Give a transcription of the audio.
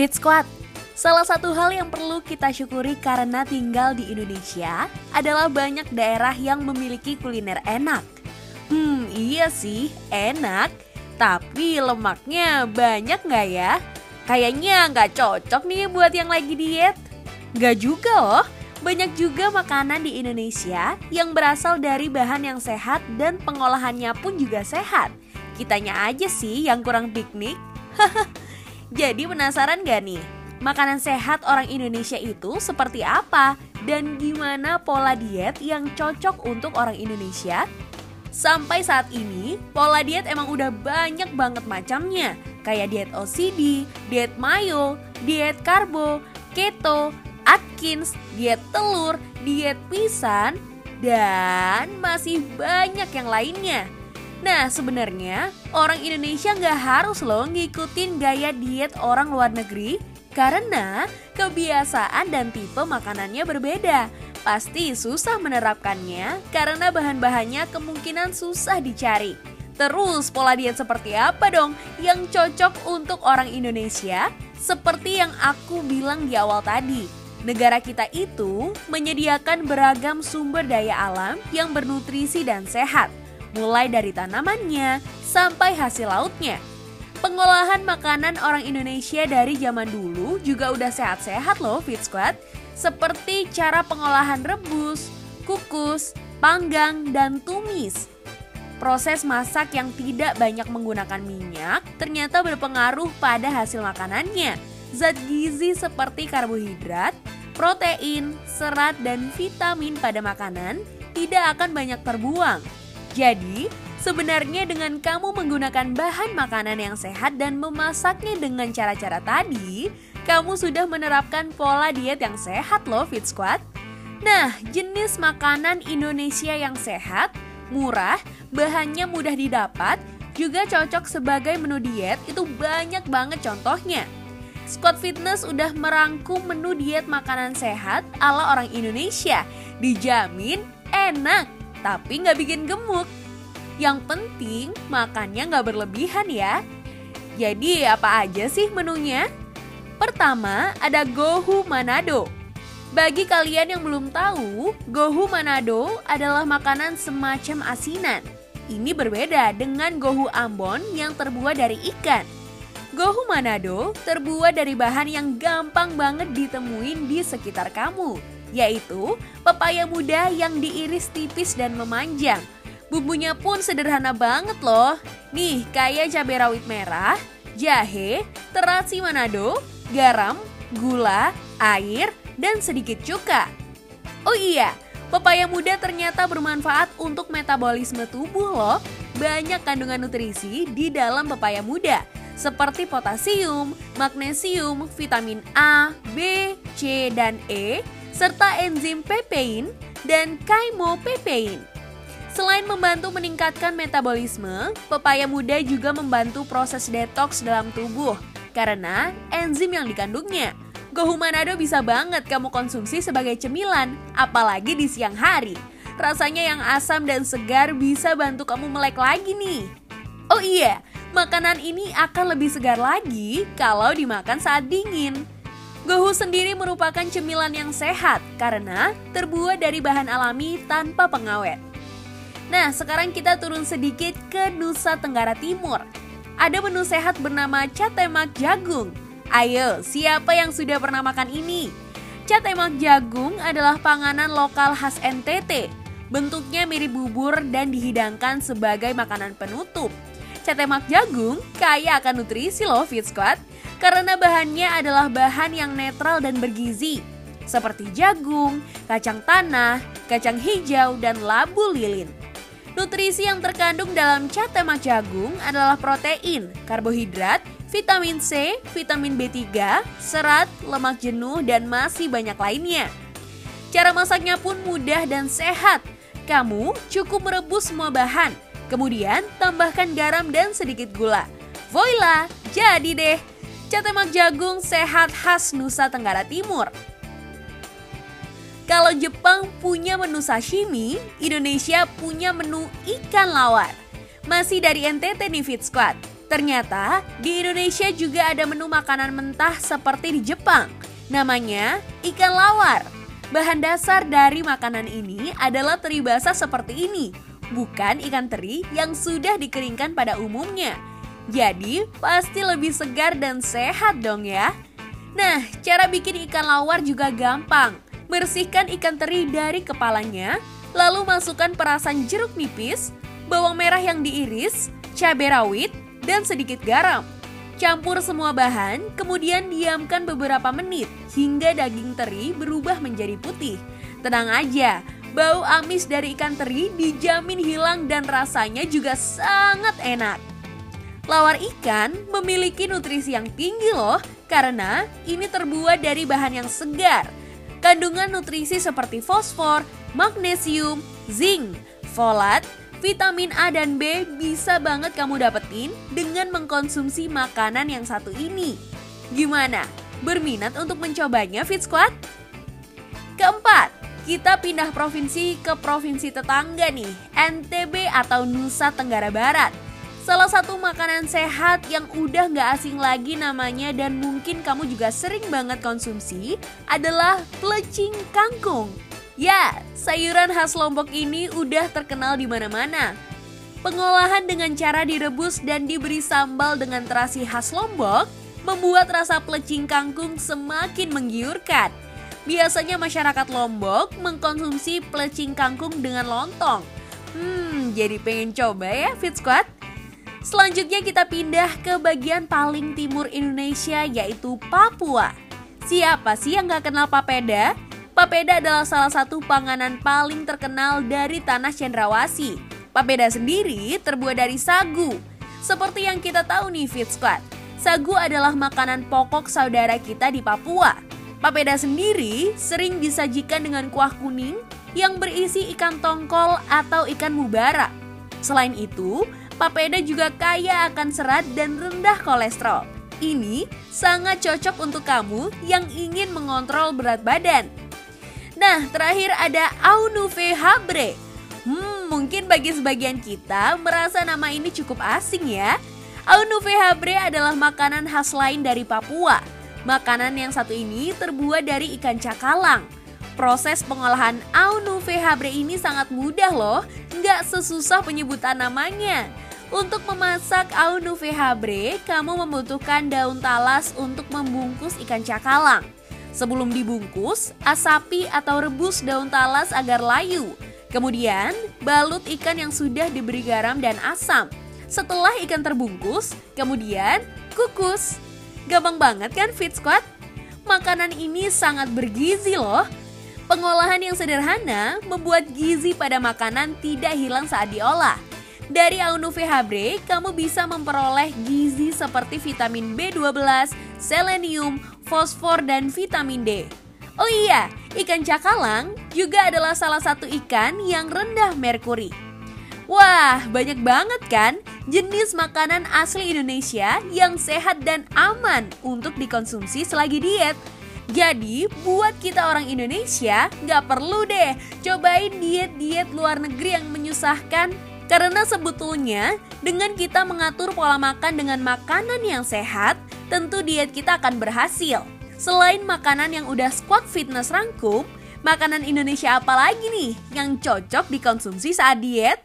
Fit Squad, salah satu hal yang perlu kita syukuri karena tinggal di Indonesia adalah banyak daerah yang memiliki kuliner enak. Hmm, iya sih, enak. Tapi lemaknya banyak nggak ya? Kayaknya nggak cocok nih buat yang lagi diet. Nggak juga loh, banyak juga makanan di Indonesia yang berasal dari bahan yang sehat dan pengolahannya pun juga sehat. Kitanya aja sih yang kurang piknik. Jadi penasaran gak nih? Makanan sehat orang Indonesia itu seperti apa? Dan gimana pola diet yang cocok untuk orang Indonesia? Sampai saat ini, pola diet emang udah banyak banget macamnya. Kayak diet OCD, diet mayo, diet karbo, keto, Atkins, diet telur, diet pisan, dan masih banyak yang lainnya. Nah sebenarnya orang Indonesia nggak harus loh ngikutin gaya diet orang luar negeri karena kebiasaan dan tipe makanannya berbeda. Pasti susah menerapkannya karena bahan-bahannya kemungkinan susah dicari. Terus pola diet seperti apa dong yang cocok untuk orang Indonesia? Seperti yang aku bilang di awal tadi, negara kita itu menyediakan beragam sumber daya alam yang bernutrisi dan sehat mulai dari tanamannya sampai hasil lautnya. Pengolahan makanan orang Indonesia dari zaman dulu juga udah sehat-sehat loh Fit Squad. Seperti cara pengolahan rebus, kukus, panggang, dan tumis. Proses masak yang tidak banyak menggunakan minyak ternyata berpengaruh pada hasil makanannya. Zat gizi seperti karbohidrat, protein, serat, dan vitamin pada makanan tidak akan banyak terbuang jadi, sebenarnya dengan kamu menggunakan bahan makanan yang sehat dan memasaknya dengan cara-cara tadi, kamu sudah menerapkan pola diet yang sehat loh Fit Squad. Nah, jenis makanan Indonesia yang sehat, murah, bahannya mudah didapat, juga cocok sebagai menu diet itu banyak banget contohnya. Squad Fitness udah merangkum menu diet makanan sehat ala orang Indonesia. Dijamin enak tapi nggak bikin gemuk. Yang penting makannya nggak berlebihan ya. Jadi apa aja sih menunya? Pertama ada Gohu Manado. Bagi kalian yang belum tahu, Gohu Manado adalah makanan semacam asinan. Ini berbeda dengan Gohu Ambon yang terbuat dari ikan. Gohu Manado terbuat dari bahan yang gampang banget ditemuin di sekitar kamu, yaitu pepaya muda yang diiris tipis dan memanjang. Bumbunya pun sederhana banget loh. Nih, kayak cabai rawit merah, jahe, terasi Manado, garam, gula, air, dan sedikit cuka. Oh iya, pepaya muda ternyata bermanfaat untuk metabolisme tubuh loh. Banyak kandungan nutrisi di dalam pepaya muda, seperti potasium, magnesium, vitamin A, B, C, dan E, serta enzim pepein dan kaimopepein. Selain membantu meningkatkan metabolisme, pepaya muda juga membantu proses detox dalam tubuh karena enzim yang dikandungnya. Gohu Manado bisa banget kamu konsumsi sebagai cemilan, apalagi di siang hari. Rasanya yang asam dan segar bisa bantu kamu melek lagi nih. Oh iya, makanan ini akan lebih segar lagi kalau dimakan saat dingin. Gohu sendiri merupakan cemilan yang sehat karena terbuat dari bahan alami tanpa pengawet. Nah, sekarang kita turun sedikit ke Nusa Tenggara Timur. Ada menu sehat bernama catemak jagung. Ayo, siapa yang sudah pernah makan ini? Catemak jagung adalah panganan lokal khas NTT. Bentuknya mirip bubur dan dihidangkan sebagai makanan penutup. Catemak jagung kaya akan nutrisi loh Fit Squad karena bahannya adalah bahan yang netral dan bergizi, seperti jagung, kacang tanah, kacang hijau, dan labu lilin. Nutrisi yang terkandung dalam cat tema jagung adalah protein, karbohidrat, vitamin C, vitamin B3, serat, lemak jenuh, dan masih banyak lainnya. Cara masaknya pun mudah dan sehat. Kamu cukup merebus semua bahan, kemudian tambahkan garam dan sedikit gula. Voila, jadi deh catemak jagung sehat khas Nusa Tenggara Timur. Kalau Jepang punya menu sashimi, Indonesia punya menu ikan lawar. Masih dari NTT nih Fit Squad. Ternyata di Indonesia juga ada menu makanan mentah seperti di Jepang. Namanya ikan lawar. Bahan dasar dari makanan ini adalah teri basah seperti ini, bukan ikan teri yang sudah dikeringkan pada umumnya. Jadi pasti lebih segar dan sehat dong ya. Nah, cara bikin ikan lawar juga gampang. Bersihkan ikan teri dari kepalanya, lalu masukkan perasan jeruk nipis, bawang merah yang diiris, cabai rawit, dan sedikit garam. Campur semua bahan, kemudian diamkan beberapa menit hingga daging teri berubah menjadi putih. Tenang aja, bau amis dari ikan teri dijamin hilang dan rasanya juga sangat enak. Lawar ikan memiliki nutrisi yang tinggi loh karena ini terbuat dari bahan yang segar. Kandungan nutrisi seperti fosfor, magnesium, zinc, folat, Vitamin A dan B bisa banget kamu dapetin dengan mengkonsumsi makanan yang satu ini. Gimana? Berminat untuk mencobanya Fit Squad? Keempat, kita pindah provinsi ke provinsi tetangga nih, NTB atau Nusa Tenggara Barat. Salah satu makanan sehat yang udah gak asing lagi namanya dan mungkin kamu juga sering banget konsumsi adalah plecing kangkung. Ya, sayuran khas Lombok ini udah terkenal di mana-mana. Pengolahan dengan cara direbus dan diberi sambal dengan terasi khas Lombok membuat rasa plecing kangkung semakin menggiurkan. Biasanya masyarakat Lombok mengkonsumsi plecing kangkung dengan lontong. Hmm, jadi pengen coba ya Fit Squad? Selanjutnya kita pindah ke bagian paling timur Indonesia yaitu Papua. Siapa sih yang gak kenal papeda? Papeda adalah salah satu panganan paling terkenal dari tanah cendrawasih. Papeda sendiri terbuat dari sagu. Seperti yang kita tahu nih Fit Squad, sagu adalah makanan pokok saudara kita di Papua. Papeda sendiri sering disajikan dengan kuah kuning yang berisi ikan tongkol atau ikan mubara. Selain itu, papeda juga kaya akan serat dan rendah kolesterol. Ini sangat cocok untuk kamu yang ingin mengontrol berat badan. Nah, terakhir ada Aunuve Habre. Hmm, mungkin bagi sebagian kita merasa nama ini cukup asing ya. Aunuve Habre adalah makanan khas lain dari Papua. Makanan yang satu ini terbuat dari ikan cakalang. Proses pengolahan Aunuve Habre ini sangat mudah loh, nggak sesusah penyebutan namanya. Untuk memasak Aunuve Habre, kamu membutuhkan daun talas untuk membungkus ikan cakalang. Sebelum dibungkus, asapi atau rebus daun talas agar layu. Kemudian, balut ikan yang sudah diberi garam dan asam. Setelah ikan terbungkus, kemudian kukus. Gampang banget kan Fit Squad? Makanan ini sangat bergizi loh. Pengolahan yang sederhana membuat gizi pada makanan tidak hilang saat diolah. Dari Aunuve Habre, kamu bisa memperoleh gizi seperti vitamin B12, selenium, fosfor, dan vitamin D. Oh iya, ikan cakalang juga adalah salah satu ikan yang rendah merkuri. Wah, banyak banget kan jenis makanan asli Indonesia yang sehat dan aman untuk dikonsumsi selagi diet. Jadi, buat kita orang Indonesia, nggak perlu deh cobain diet-diet luar negeri yang menyusahkan. Karena sebetulnya, dengan kita mengatur pola makan dengan makanan yang sehat, tentu diet kita akan berhasil. Selain makanan yang udah squad fitness rangkum, makanan Indonesia apa lagi nih yang cocok dikonsumsi saat diet?